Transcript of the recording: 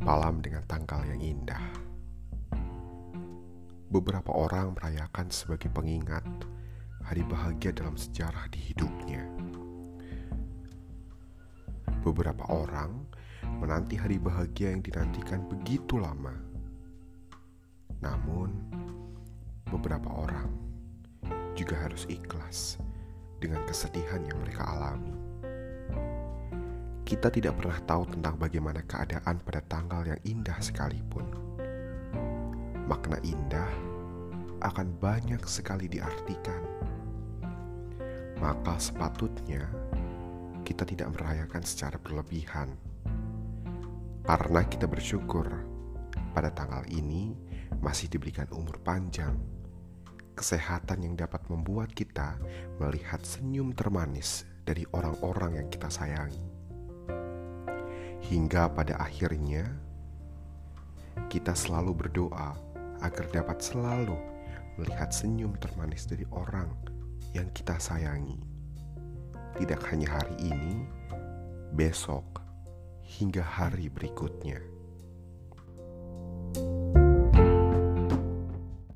malam dengan tanggal yang indah. Beberapa orang merayakan sebagai pengingat hari bahagia dalam sejarah di hidupnya. Beberapa orang menanti hari bahagia yang dinantikan begitu lama. Namun, beberapa orang juga harus ikhlas dengan kesedihan yang mereka alami. Kita tidak pernah tahu tentang bagaimana keadaan pada tanggal yang indah sekalipun. Makna indah akan banyak sekali diartikan. Maka sepatutnya kita tidak merayakan secara berlebihan. Karena kita bersyukur pada tanggal ini masih diberikan umur panjang, kesehatan yang dapat membuat kita melihat senyum termanis dari orang-orang yang kita sayangi hingga pada akhirnya kita selalu berdoa agar dapat selalu melihat senyum termanis dari orang yang kita sayangi. Tidak hanya hari ini, besok, hingga hari berikutnya.